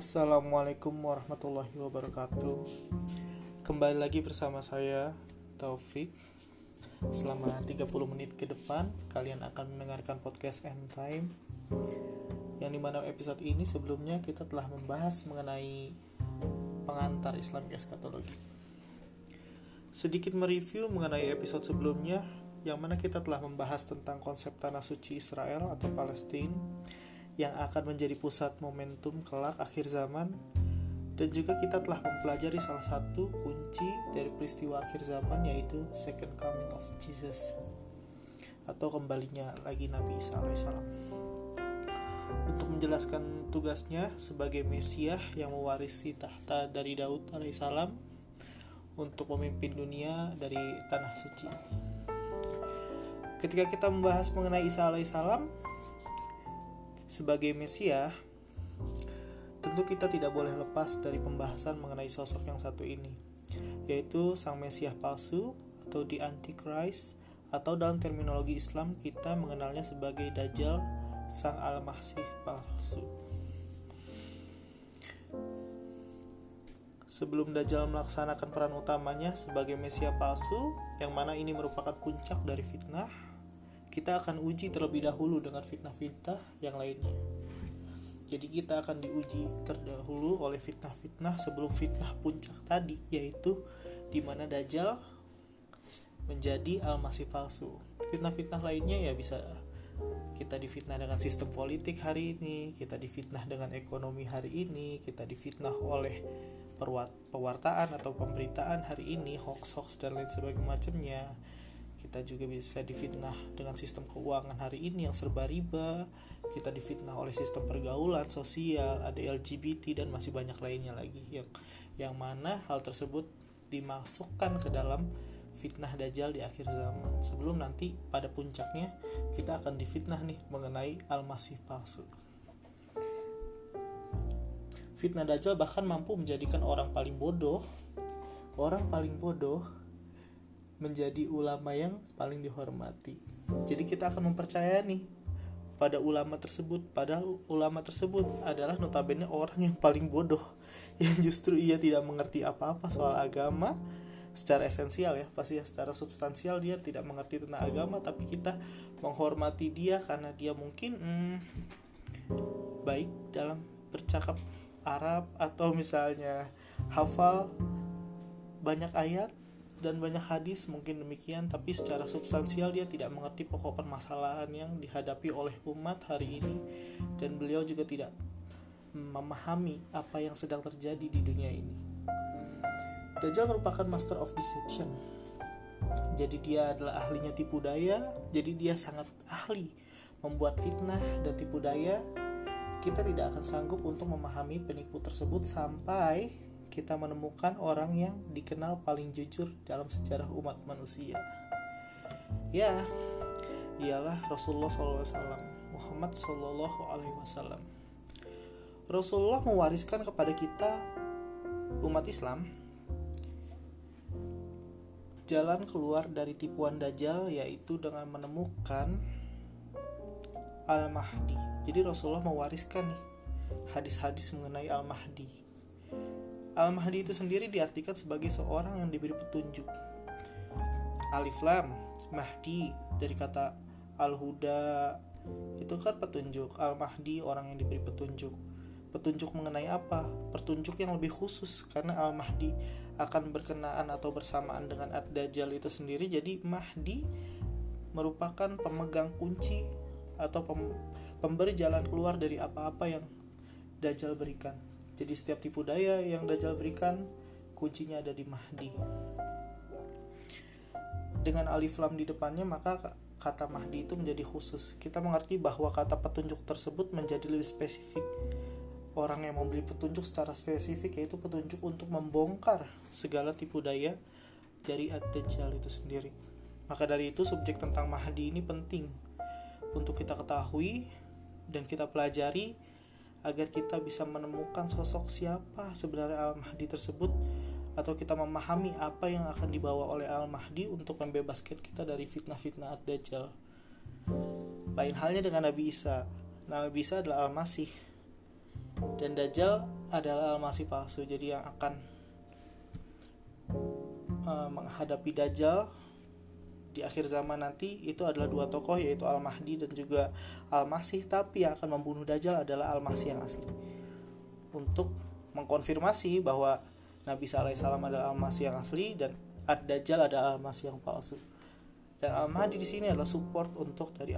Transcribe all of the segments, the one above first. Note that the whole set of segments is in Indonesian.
Assalamualaikum warahmatullahi wabarakatuh. Kembali lagi bersama saya Taufik. Selama 30 menit ke depan Kalian akan mendengarkan podcast End Time. Yang di mana episode ini sebelumnya kita telah membahas mengenai Pengantar Islam Eskatologi Sedikit mereview mengenai episode sebelumnya Yang mana kita telah membahas tentang konsep tanah suci Israel atau Palestina yang akan menjadi pusat momentum kelak akhir zaman dan juga kita telah mempelajari salah satu kunci dari peristiwa akhir zaman yaitu second coming of Jesus atau kembalinya lagi Nabi Isa alaihissalam untuk menjelaskan tugasnya sebagai Mesias yang mewarisi tahta dari Daud alaihissalam untuk memimpin dunia dari tanah suci. Ketika kita membahas mengenai Isa alaihissalam, sebagai Mesia, tentu kita tidak boleh lepas dari pembahasan mengenai sosok yang satu ini, yaitu Sang Mesias palsu atau di Antichrist, atau dalam terminologi Islam kita mengenalnya sebagai Dajjal, Sang Al-Masih palsu. Sebelum Dajjal melaksanakan peran utamanya sebagai Mesias palsu, yang mana ini merupakan puncak dari fitnah, kita akan uji terlebih dahulu dengan fitnah-fitnah yang lainnya. Jadi kita akan diuji terdahulu oleh fitnah-fitnah sebelum fitnah puncak tadi, yaitu di mana Dajjal menjadi al-masih palsu. Fitnah-fitnah lainnya ya bisa kita difitnah dengan sistem politik hari ini, kita difitnah dengan ekonomi hari ini, kita difitnah oleh pewartaan atau pemberitaan hari ini, hoax-hoax dan lain sebagainya kita juga bisa difitnah dengan sistem keuangan hari ini yang serba riba. Kita difitnah oleh sistem pergaulan sosial ada LGBT dan masih banyak lainnya lagi yang yang mana hal tersebut dimasukkan ke dalam fitnah dajjal di akhir zaman. Sebelum nanti pada puncaknya kita akan difitnah nih mengenai al-masih palsu. Fitnah dajjal bahkan mampu menjadikan orang paling bodoh orang paling bodoh menjadi ulama yang paling dihormati. Jadi kita akan mempercayai nih pada ulama tersebut, padahal ulama tersebut adalah notabene orang yang paling bodoh. Yang justru ia tidak mengerti apa-apa soal agama. Secara esensial ya pasti ya secara substansial dia tidak mengerti tentang agama tapi kita menghormati dia karena dia mungkin hmm, baik dalam bercakap Arab atau misalnya hafal banyak ayat dan banyak hadis mungkin demikian tapi secara substansial dia tidak mengerti pokok permasalahan yang dihadapi oleh umat hari ini dan beliau juga tidak memahami apa yang sedang terjadi di dunia ini. Dajjal merupakan master of deception. Jadi dia adalah ahlinya tipu daya, jadi dia sangat ahli membuat fitnah dan tipu daya. Kita tidak akan sanggup untuk memahami penipu tersebut sampai kita menemukan orang yang dikenal paling jujur dalam sejarah umat manusia. Ya, ialah Rasulullah SAW, Muhammad Sallallahu Alaihi Wasallam. Rasulullah mewariskan kepada kita umat Islam jalan keluar dari tipuan Dajjal yaitu dengan menemukan Al-Mahdi. Jadi Rasulullah mewariskan nih hadis-hadis mengenai Al-Mahdi Al-Mahdi itu sendiri diartikan sebagai seorang yang diberi petunjuk. Alif Lam, Mahdi dari kata Al-Huda itu kan petunjuk. Al-Mahdi orang yang diberi petunjuk. Petunjuk mengenai apa? Petunjuk yang lebih khusus karena Al-Mahdi akan berkenaan atau bersamaan dengan Ad-Dajjal itu sendiri. Jadi Mahdi merupakan pemegang kunci atau pemberi jalan keluar dari apa-apa yang Dajjal berikan jadi setiap tipu daya yang Dajjal berikan kuncinya ada di Mahdi. Dengan alif lam di depannya maka kata Mahdi itu menjadi khusus. Kita mengerti bahwa kata petunjuk tersebut menjadi lebih spesifik. Orang yang membeli petunjuk secara spesifik yaitu petunjuk untuk membongkar segala tipu daya dari Ad-Dajjal itu sendiri. Maka dari itu subjek tentang Mahdi ini penting untuk kita ketahui dan kita pelajari agar kita bisa menemukan sosok siapa sebenarnya Al-Mahdi tersebut atau kita memahami apa yang akan dibawa oleh Al-Mahdi untuk membebaskan kita dari fitnah-fitnah Ad-Dajjal. Lain halnya dengan Nabi Isa. Nabi Isa adalah Al-Masih. Dan Dajjal adalah Al-Masih palsu jadi yang akan uh, menghadapi Dajjal di akhir zaman nanti itu adalah dua tokoh yaitu Al-Mahdi dan juga Al-Masih. Tapi yang akan membunuh Dajjal adalah Al-Masih yang asli. Untuk mengkonfirmasi bahwa Nabi SAW adalah Al-Masih yang asli dan Ad-Dajjal adalah Al-Masih yang palsu. Dan Al-Mahdi di sini adalah support untuk dari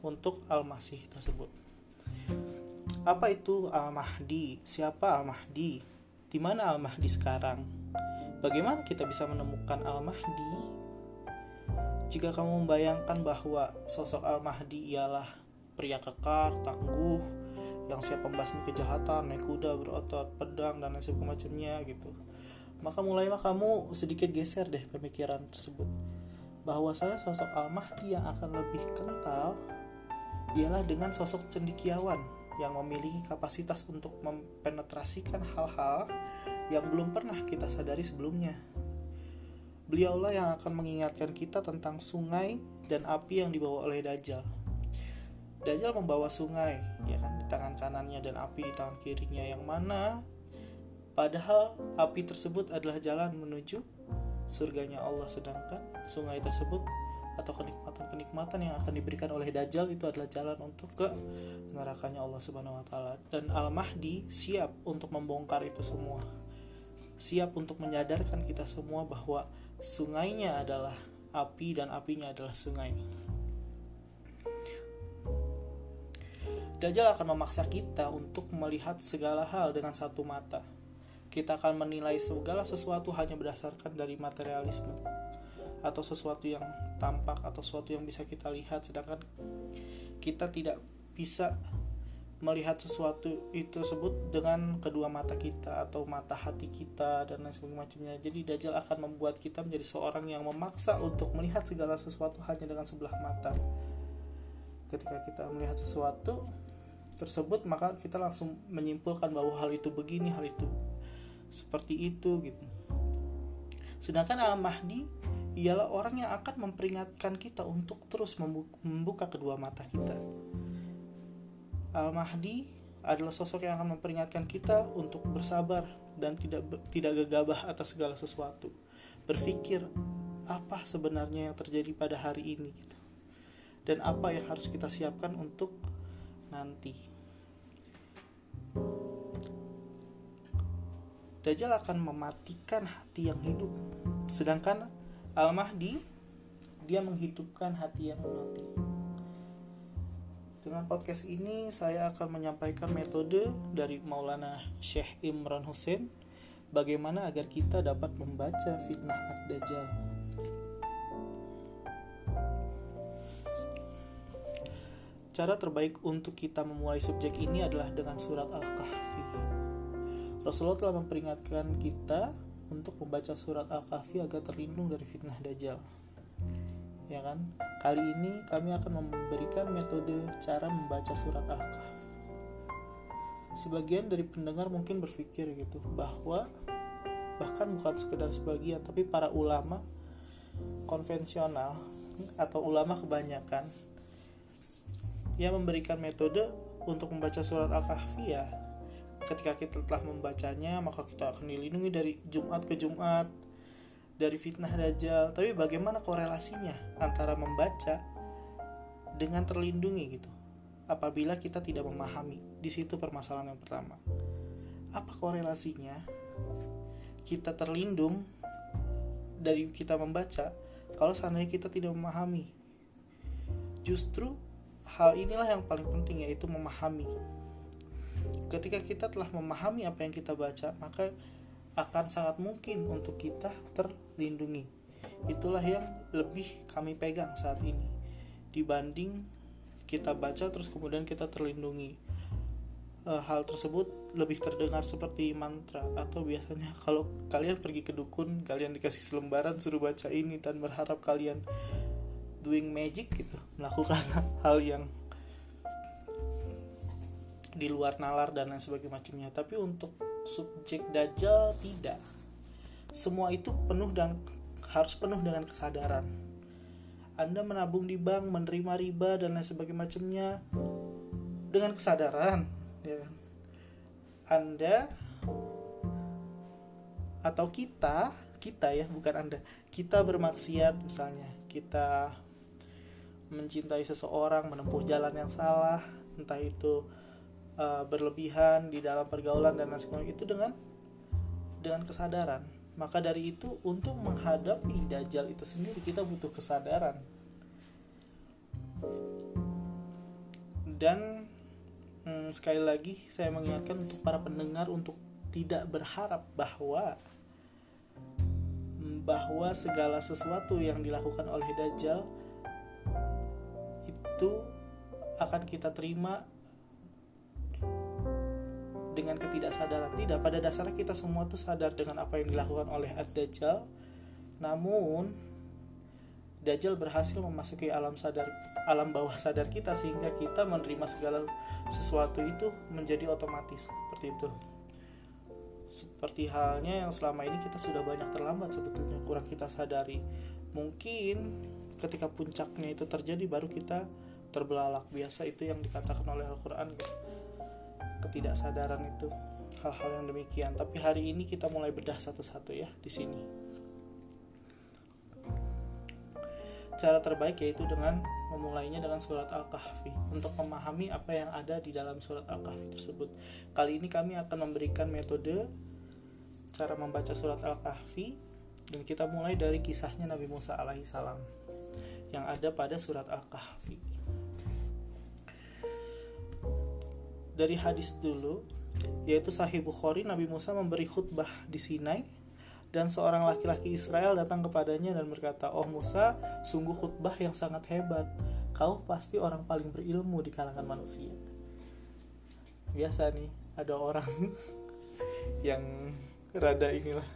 untuk Al-Masih tersebut. Apa itu Al-Mahdi? Siapa Al-Mahdi? Di mana Al-Mahdi sekarang? Bagaimana kita bisa menemukan Al-Mahdi jika kamu membayangkan bahwa sosok Al-Mahdi ialah pria kekar, tangguh, yang siap membasmi kejahatan, naik kuda, berotot, pedang, dan lain sebagainya gitu. Maka mulailah kamu sedikit geser deh pemikiran tersebut. Bahwa saya sosok Al-Mahdi yang akan lebih kental ialah dengan sosok cendikiawan yang memiliki kapasitas untuk mempenetrasikan hal-hal yang belum pernah kita sadari sebelumnya. Beliaulah yang akan mengingatkan kita tentang sungai dan api yang dibawa oleh Dajjal. Dajjal membawa sungai, ya kan, di tangan kanannya dan api di tangan kirinya yang mana padahal api tersebut adalah jalan menuju surganya Allah sedangkan sungai tersebut atau kenikmatan-kenikmatan yang akan diberikan oleh Dajjal itu adalah jalan untuk ke nerakanya Allah Subhanahu wa taala dan Al-Mahdi siap untuk membongkar itu semua. Siap untuk menyadarkan kita semua bahwa sungainya adalah api dan apinya adalah sungai. Dajjal akan memaksa kita untuk melihat segala hal dengan satu mata. Kita akan menilai segala sesuatu hanya berdasarkan dari materialisme atau sesuatu yang tampak atau sesuatu yang bisa kita lihat sedangkan kita tidak bisa melihat sesuatu itu tersebut dengan kedua mata kita atau mata hati kita dan lain sebagainya. Jadi Dajjal akan membuat kita menjadi seorang yang memaksa untuk melihat segala sesuatu hanya dengan sebelah mata. Ketika kita melihat sesuatu tersebut maka kita langsung menyimpulkan bahwa hal itu begini, hal itu seperti itu gitu. Sedangkan Al-Mahdi ialah orang yang akan memperingatkan kita untuk terus membuka kedua mata kita Al-Mahdi adalah sosok yang akan memperingatkan kita untuk bersabar dan tidak tidak gegabah atas segala sesuatu. Berpikir apa sebenarnya yang terjadi pada hari ini gitu. Dan apa yang harus kita siapkan untuk nanti. Dajjal akan mematikan hati yang hidup. Sedangkan Al-Mahdi dia menghidupkan hati yang mati. Dengan podcast ini saya akan menyampaikan metode dari Maulana Syekh Imran Hussein bagaimana agar kita dapat membaca fitnah Ad-Dajjal. Cara terbaik untuk kita memulai subjek ini adalah dengan surat Al-Kahfi. Rasulullah telah memperingatkan kita untuk membaca surat Al-Kahfi agar terlindung dari fitnah Dajjal ya kan? Kali ini kami akan memberikan metode cara membaca surat al-kahf. Sebagian dari pendengar mungkin berpikir gitu bahwa bahkan bukan sekedar sebagian tapi para ulama konvensional atau ulama kebanyakan yang memberikan metode untuk membaca surat al-kahfi ya ketika kita telah membacanya maka kita akan dilindungi dari Jumat ke Jumat dari fitnah dajjal. Tapi bagaimana korelasinya antara membaca dengan terlindungi gitu? Apabila kita tidak memahami di situ permasalahan yang pertama. Apa korelasinya? Kita terlindung dari kita membaca kalau seandainya kita tidak memahami. Justru hal inilah yang paling penting yaitu memahami. Ketika kita telah memahami apa yang kita baca maka akan sangat mungkin untuk kita terlindungi. Itulah yang lebih kami pegang saat ini dibanding kita baca terus kemudian kita terlindungi. E, hal tersebut lebih terdengar seperti mantra atau biasanya kalau kalian pergi ke dukun, kalian dikasih selembaran suruh baca ini dan berharap kalian doing magic gitu, melakukan hal yang di luar nalar dan lain sebagainya. Tapi untuk subjek dajjal tidak. Semua itu penuh dan harus penuh dengan kesadaran. Anda menabung di bank menerima riba dan lain sebagainya macamnya dengan kesadaran ya. Anda atau kita kita ya bukan anda. Kita bermaksiat misalnya. Kita mencintai seseorang menempuh jalan yang salah entah itu uh, berlebihan di dalam pergaulan dan lain sebagainya itu dengan dengan kesadaran. Maka dari itu untuk menghadapi dajjal itu sendiri kita butuh kesadaran. Dan hmm, sekali lagi saya mengingatkan untuk para pendengar untuk tidak berharap bahwa bahwa segala sesuatu yang dilakukan oleh Dajjal itu akan kita terima dengan ketidaksadaran. Tidak, pada dasarnya kita semua tuh sadar dengan apa yang dilakukan oleh Ad-Dajjal. Namun Dajjal berhasil memasuki alam sadar alam bawah sadar kita sehingga kita menerima segala sesuatu itu menjadi otomatis seperti itu seperti halnya yang selama ini kita sudah banyak terlambat sebetulnya kurang kita sadari mungkin ketika puncaknya itu terjadi baru kita terbelalak biasa itu yang dikatakan oleh Al-Quran. Ketidaksadaran itu hal-hal yang demikian tapi hari ini kita mulai bedah satu-satu ya di sini cara terbaik yaitu dengan memulainya dengan surat Al-Kahfi untuk memahami apa yang ada di dalam surat Al-Kahfi tersebut. Kali ini kami akan memberikan metode cara membaca surat Al-Kahfi dan kita mulai dari kisahnya Nabi Musa alaihissalam yang ada pada surat Al-Kahfi. Dari hadis dulu, yaitu Sahih Bukhari, Nabi Musa memberi khutbah di Sinai dan seorang laki-laki Israel datang kepadanya dan berkata, "Oh Musa, sungguh khutbah yang sangat hebat. Kau pasti orang paling berilmu di kalangan manusia." Biasa nih, ada orang yang rada inilah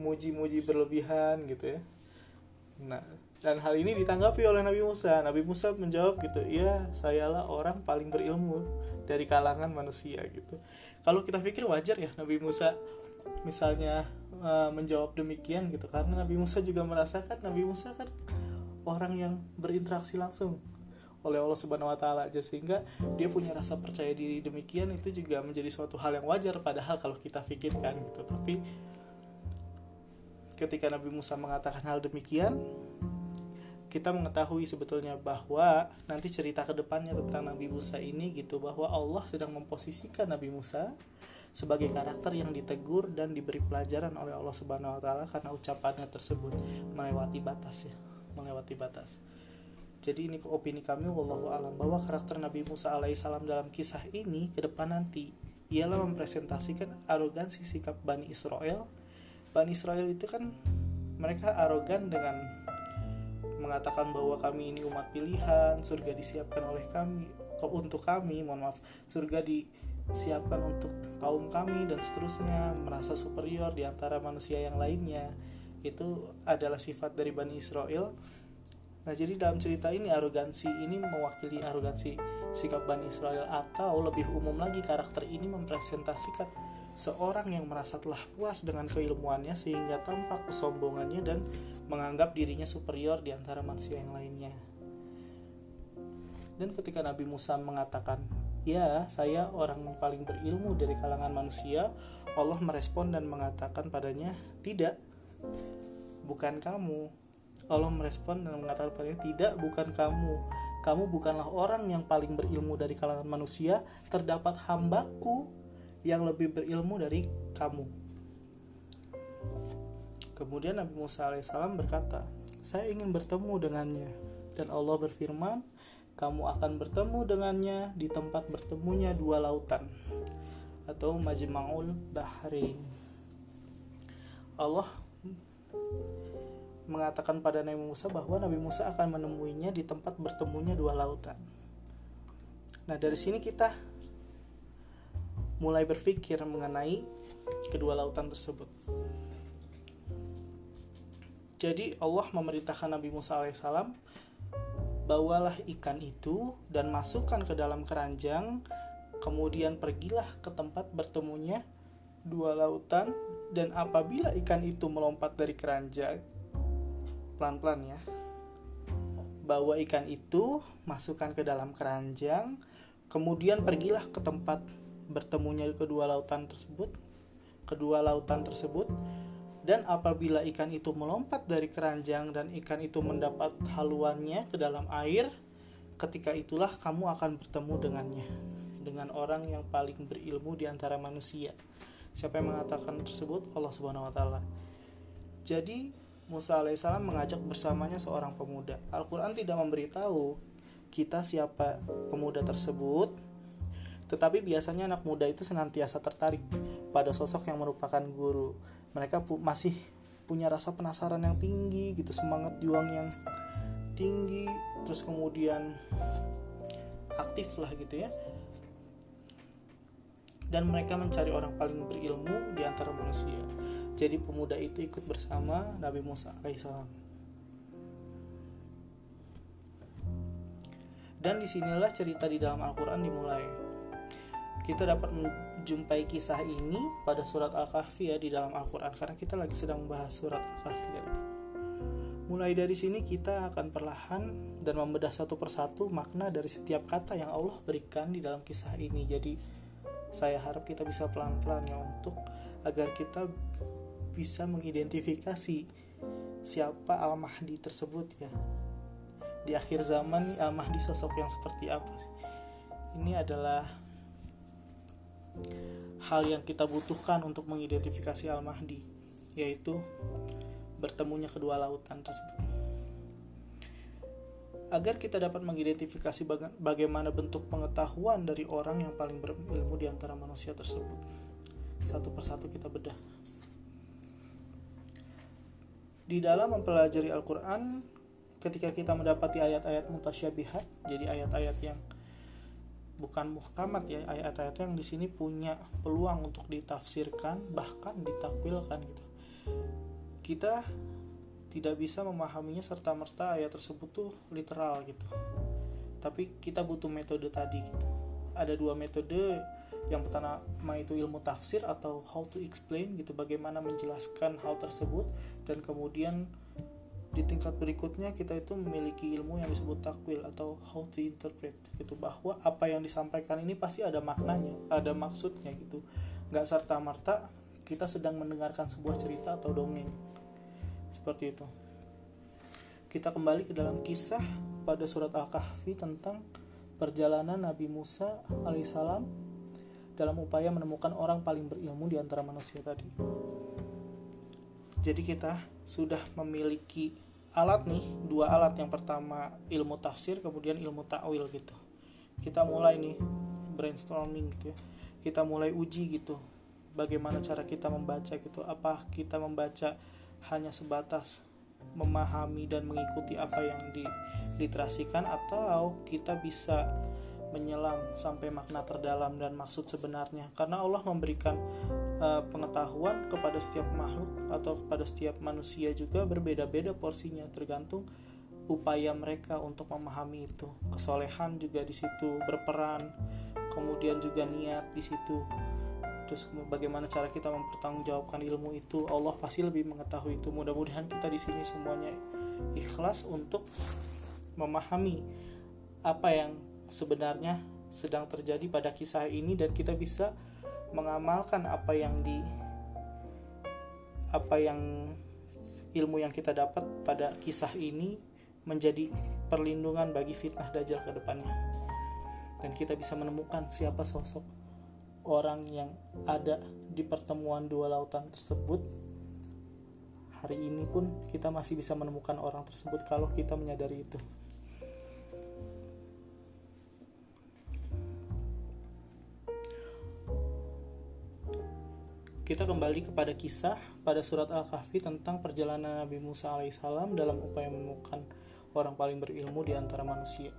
muji-muji berlebihan gitu ya. Nah, dan hal ini ditanggapi oleh Nabi Musa. Nabi Musa menjawab gitu, "Iya, sayalah orang paling berilmu dari kalangan manusia." gitu. Kalau kita pikir wajar ya Nabi Musa misalnya uh, menjawab demikian gitu karena Nabi Musa juga merasakan Nabi Musa kan orang yang berinteraksi langsung oleh Allah Subhanahu wa taala aja sehingga dia punya rasa percaya diri demikian itu juga menjadi suatu hal yang wajar padahal kalau kita pikirkan gitu tapi ketika Nabi Musa mengatakan hal demikian kita mengetahui sebetulnya bahwa nanti cerita ke depannya tentang Nabi Musa ini gitu bahwa Allah sedang memposisikan Nabi Musa sebagai karakter yang ditegur dan diberi pelajaran oleh Allah Subhanahu wa taala karena ucapannya tersebut melewati batas ya, melewati batas. Jadi ini opini kami wallahu alam bahwa karakter Nabi Musa alaihissalam dalam kisah ini ke depan nanti ialah mempresentasikan arogansi sikap Bani Israel. Bani Israel itu kan mereka arogan dengan mengatakan bahwa kami ini umat pilihan, surga disiapkan oleh kami untuk kami, mohon maaf, surga di siapkan untuk kaum kami dan seterusnya merasa superior di antara manusia yang lainnya. Itu adalah sifat dari Bani Israel. Nah jadi dalam cerita ini arogansi ini mewakili arogansi sikap Bani Israel atau lebih umum lagi karakter ini mempresentasikan seorang yang merasa telah puas dengan keilmuannya sehingga tampak kesombongannya dan menganggap dirinya superior di antara manusia yang lainnya dan ketika Nabi Musa mengatakan Ya, saya orang yang paling berilmu dari kalangan manusia. Allah merespon dan mengatakan padanya, "Tidak, bukan kamu." Allah merespon dan mengatakan padanya, "Tidak, bukan kamu. Kamu bukanlah orang yang paling berilmu dari kalangan manusia. Terdapat hambaku yang lebih berilmu dari kamu." Kemudian Nabi Musa alaihissalam berkata, "Saya ingin bertemu dengannya." Dan Allah berfirman, kamu akan bertemu dengannya di tempat bertemunya dua lautan atau Majma'ul Bahrain. Allah mengatakan pada Nabi Musa bahwa Nabi Musa akan menemuinya di tempat bertemunya dua lautan. Nah, dari sini kita mulai berpikir mengenai kedua lautan tersebut. Jadi Allah memerintahkan Nabi Musa alaihissalam bawalah ikan itu dan masukkan ke dalam keranjang, kemudian pergilah ke tempat bertemunya dua lautan, dan apabila ikan itu melompat dari keranjang, pelan-pelan ya, bawa ikan itu, masukkan ke dalam keranjang, kemudian pergilah ke tempat bertemunya kedua lautan tersebut, kedua lautan tersebut dan apabila ikan itu melompat dari keranjang dan ikan itu mendapat haluannya ke dalam air ketika itulah kamu akan bertemu dengannya dengan orang yang paling berilmu di antara manusia. Siapa yang mengatakan tersebut? Allah Subhanahu wa taala. Jadi Musa alaihissalam mengajak bersamanya seorang pemuda. Al-Quran tidak memberitahu kita siapa pemuda tersebut tetapi biasanya anak muda itu senantiasa tertarik pada sosok yang merupakan guru. Mereka pu masih punya rasa penasaran yang tinggi gitu, semangat juang yang tinggi, terus kemudian aktif lah gitu ya. Dan mereka mencari orang paling berilmu di antara manusia. Jadi pemuda itu ikut bersama Nabi Musa alaihissalam. Dan di sinilah cerita di dalam Al-Quran dimulai kita dapat menjumpai kisah ini pada surat Al-Kahfi ya di dalam Al-Quran karena kita lagi sedang membahas surat Al-Kahfi ya. Mulai dari sini kita akan perlahan dan membedah satu persatu makna dari setiap kata yang Allah berikan di dalam kisah ini. Jadi saya harap kita bisa pelan-pelan ya untuk agar kita bisa mengidentifikasi siapa Al-Mahdi tersebut ya. Di akhir zaman Al-Mahdi sosok yang seperti apa? Ini adalah hal yang kita butuhkan untuk mengidentifikasi Al-Mahdi yaitu bertemunya kedua lautan tersebut. Agar kita dapat mengidentifikasi bagaimana bentuk pengetahuan dari orang yang paling berilmu di antara manusia tersebut. Satu persatu kita bedah. Di dalam mempelajari Al-Quran ketika kita mendapati ayat-ayat mutasyabihat jadi ayat-ayat yang bukan muhkamat ya ayat-ayat yang di sini punya peluang untuk ditafsirkan bahkan ditakwilkan gitu. Kita tidak bisa memahaminya serta merta ayat tersebut tuh literal gitu. Tapi kita butuh metode tadi gitu. Ada dua metode yang pertama itu ilmu tafsir atau how to explain gitu bagaimana menjelaskan hal tersebut dan kemudian di tingkat berikutnya kita itu memiliki ilmu yang disebut takwil atau how to interpret gitu. Bahwa apa yang disampaikan ini pasti ada maknanya ada maksudnya gitu. Nggak serta merta kita sedang mendengarkan sebuah cerita atau dongeng. Seperti itu. Kita kembali ke dalam kisah pada surat al-kahfi tentang perjalanan Nabi Musa alaihissalam dalam upaya menemukan orang paling berilmu di antara manusia tadi. Jadi kita sudah memiliki alat nih dua alat. Yang pertama ilmu tafsir kemudian ilmu takwil gitu. Kita mulai nih brainstorming gitu ya. Kita mulai uji gitu. Bagaimana cara kita membaca gitu. Apa kita membaca hanya sebatas memahami dan mengikuti apa yang diliterasikan atau kita bisa menyelam sampai makna terdalam dan maksud sebenarnya. Karena Allah memberikan uh, pengetahuan kepada setiap makhluk atau kepada setiap manusia juga berbeda-beda porsinya tergantung upaya mereka untuk memahami itu. Kesolehan juga di situ berperan kemudian juga niat di situ. Terus bagaimana cara kita mempertanggungjawabkan ilmu itu Allah pasti lebih mengetahui itu. Mudah-mudahan kita di sini semuanya ikhlas untuk memahami apa yang sebenarnya sedang terjadi pada kisah ini dan kita bisa mengamalkan apa yang di apa yang ilmu yang kita dapat pada kisah ini menjadi perlindungan bagi fitnah dajjal ke depannya. Dan kita bisa menemukan siapa sosok orang yang ada di pertemuan dua lautan tersebut. Hari ini pun kita masih bisa menemukan orang tersebut kalau kita menyadari itu. Kita kembali kepada kisah pada surat Al-Kahfi tentang perjalanan Nabi Musa alaihissalam dalam upaya menemukan orang paling berilmu di antara manusia.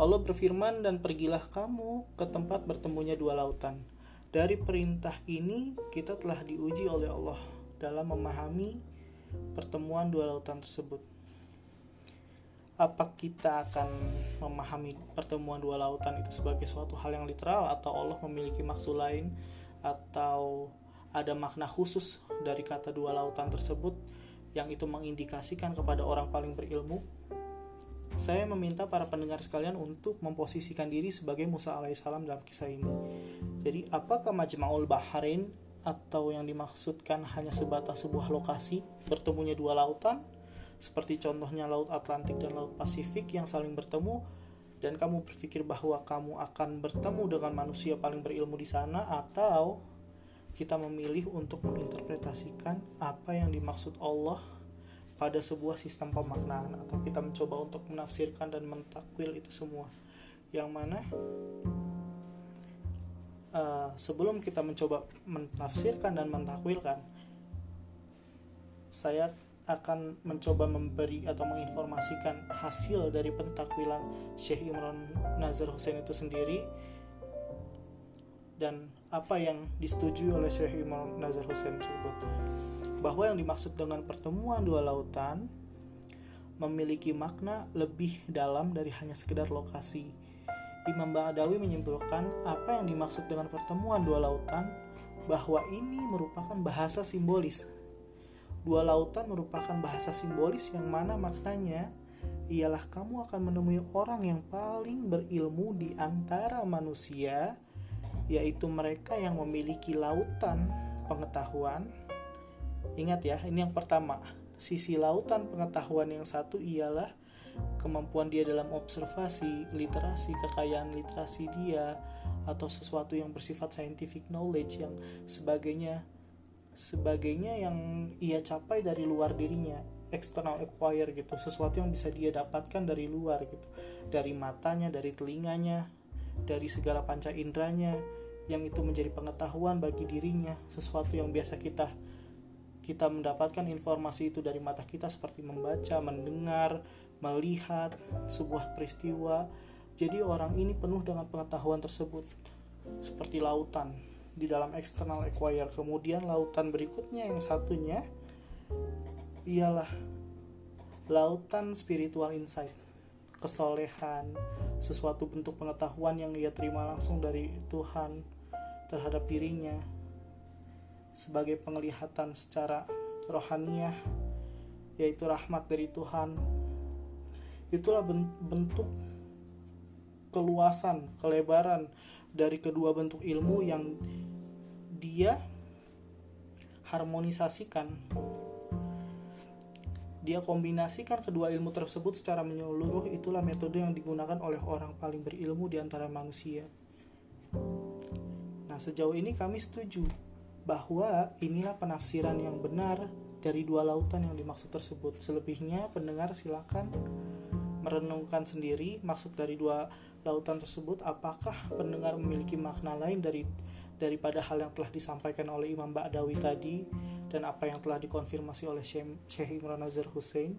Allah berfirman dan pergilah kamu ke tempat bertemunya dua lautan. Dari perintah ini kita telah diuji oleh Allah dalam memahami pertemuan dua lautan tersebut. Apa kita akan memahami pertemuan dua lautan itu sebagai suatu hal yang literal atau Allah memiliki maksud lain atau ada makna khusus dari kata dua lautan tersebut yang itu mengindikasikan kepada orang paling berilmu saya meminta para pendengar sekalian untuk memposisikan diri sebagai Musa alaihissalam dalam kisah ini. Jadi, apakah Majma'ul Bahrain atau yang dimaksudkan hanya sebatas sebuah lokasi bertemunya dua lautan seperti contohnya Laut Atlantik dan Laut Pasifik yang saling bertemu dan kamu berpikir bahwa kamu akan bertemu dengan manusia paling berilmu di sana atau kita memilih untuk menginterpretasikan apa yang dimaksud Allah pada sebuah sistem pemaknaan atau kita mencoba untuk menafsirkan dan mentakwil itu semua. Yang mana uh, sebelum kita mencoba menafsirkan dan mentakwilkan saya akan mencoba memberi atau menginformasikan hasil dari pentakwilan Syekh Imran Nazar Hussein itu sendiri dan apa yang disetujui oleh Syekh Imran Nazar Hussein tersebut bahwa yang dimaksud dengan pertemuan dua lautan memiliki makna lebih dalam dari hanya sekedar lokasi. Imam Ba'adawi menyimpulkan apa yang dimaksud dengan pertemuan dua lautan bahwa ini merupakan bahasa simbolis. Dua lautan merupakan bahasa simbolis yang mana maknanya ialah kamu akan menemui orang yang paling berilmu di antara manusia, yaitu mereka yang memiliki lautan pengetahuan Ingat ya, ini yang pertama. Sisi lautan pengetahuan yang satu ialah kemampuan dia dalam observasi, literasi, kekayaan literasi dia atau sesuatu yang bersifat scientific knowledge yang sebagainya sebagainya yang ia capai dari luar dirinya external acquire gitu. Sesuatu yang bisa dia dapatkan dari luar gitu. Dari matanya dari telinganya dari segala panca inderanya yang itu menjadi pengetahuan bagi dirinya. Sesuatu yang biasa kita kita mendapatkan informasi itu dari mata kita seperti membaca, mendengar, melihat sebuah peristiwa. Jadi orang ini penuh dengan pengetahuan tersebut seperti lautan di dalam external acquire. Kemudian lautan berikutnya yang satunya ialah lautan spiritual insight, kesolehan, sesuatu bentuk pengetahuan yang ia terima langsung dari Tuhan terhadap dirinya sebagai penglihatan secara rohaniah yaitu rahmat dari Tuhan itulah bentuk keluasan kelebaran dari kedua bentuk ilmu yang dia harmonisasikan. Dia kombinasikan kedua ilmu tersebut secara menyeluruh. Itulah metode yang digunakan oleh orang paling berilmu di antara manusia. Nah sejauh ini kami setuju bahwa inilah penafsiran yang benar dari dua lautan yang dimaksud tersebut. Selebihnya pendengar silakan merenungkan sendiri maksud dari dua lautan tersebut apakah pendengar memiliki makna lain dari daripada hal yang telah disampaikan oleh Imam Ba'dawi tadi dan apa yang telah dikonfirmasi oleh Syekh Imran Nazar Hussein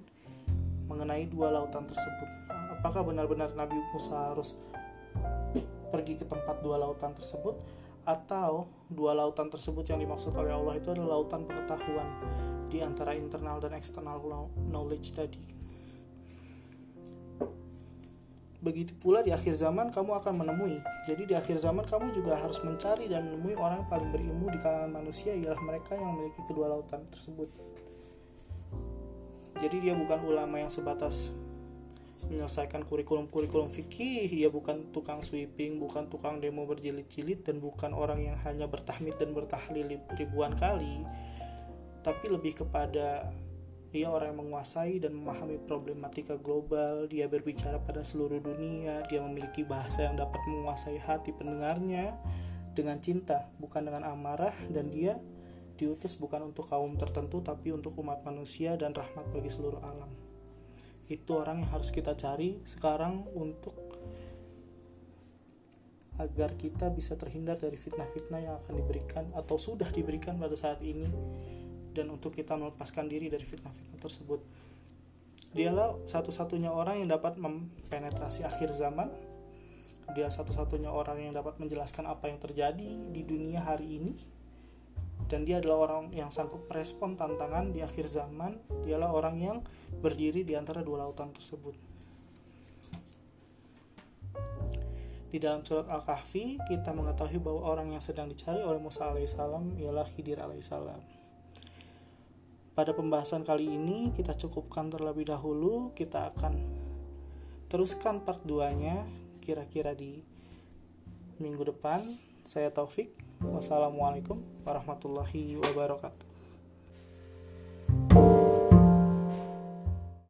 mengenai dua lautan tersebut. Apakah benar-benar Nabi Musa harus pergi ke tempat dua lautan tersebut atau dua lautan tersebut yang dimaksud oleh Allah itu adalah lautan pengetahuan di antara internal dan eksternal knowledge tadi. Begitu pula di akhir zaman kamu akan menemui. Jadi di akhir zaman kamu juga harus mencari dan menemui orang paling berilmu di kalangan manusia ialah mereka yang memiliki kedua lautan tersebut. Jadi dia bukan ulama yang sebatas menyelesaikan kurikulum-kurikulum fikih dia bukan tukang sweeping bukan tukang demo berjilid-jilid dan bukan orang yang hanya bertahmid dan bertahlil ribuan kali tapi lebih kepada dia orang yang menguasai dan memahami problematika global. Dia berbicara pada seluruh dunia. Dia memiliki bahasa yang dapat menguasai hati pendengarnya dengan cinta bukan dengan amarah. Dan dia diutus bukan untuk kaum tertentu tapi untuk umat manusia dan rahmat bagi seluruh alam. Itu orang yang harus kita cari sekarang untuk agar kita bisa terhindar dari fitnah-fitnah yang akan diberikan atau sudah diberikan pada saat ini dan untuk kita melepaskan diri dari fitnah-fitnah tersebut. Dialah satu-satunya orang yang dapat mempenetrasi akhir zaman. Dia satu-satunya orang yang dapat menjelaskan apa yang terjadi di dunia hari ini. Dan dia adalah orang yang sanggup merespon tantangan di akhir zaman. Dialah orang yang berdiri di antara dua lautan tersebut. Di dalam surat Al-Kahfi kita mengetahui bahwa orang yang sedang dicari oleh Musa alaihissalam ialah Khidir alaihissalam pada pembahasan kali ini kita cukupkan terlebih dahulu kita akan teruskan part 2 nya kira-kira di minggu depan Saya Taufik. Wassalamualaikum warahmatullahi wabarakatuh.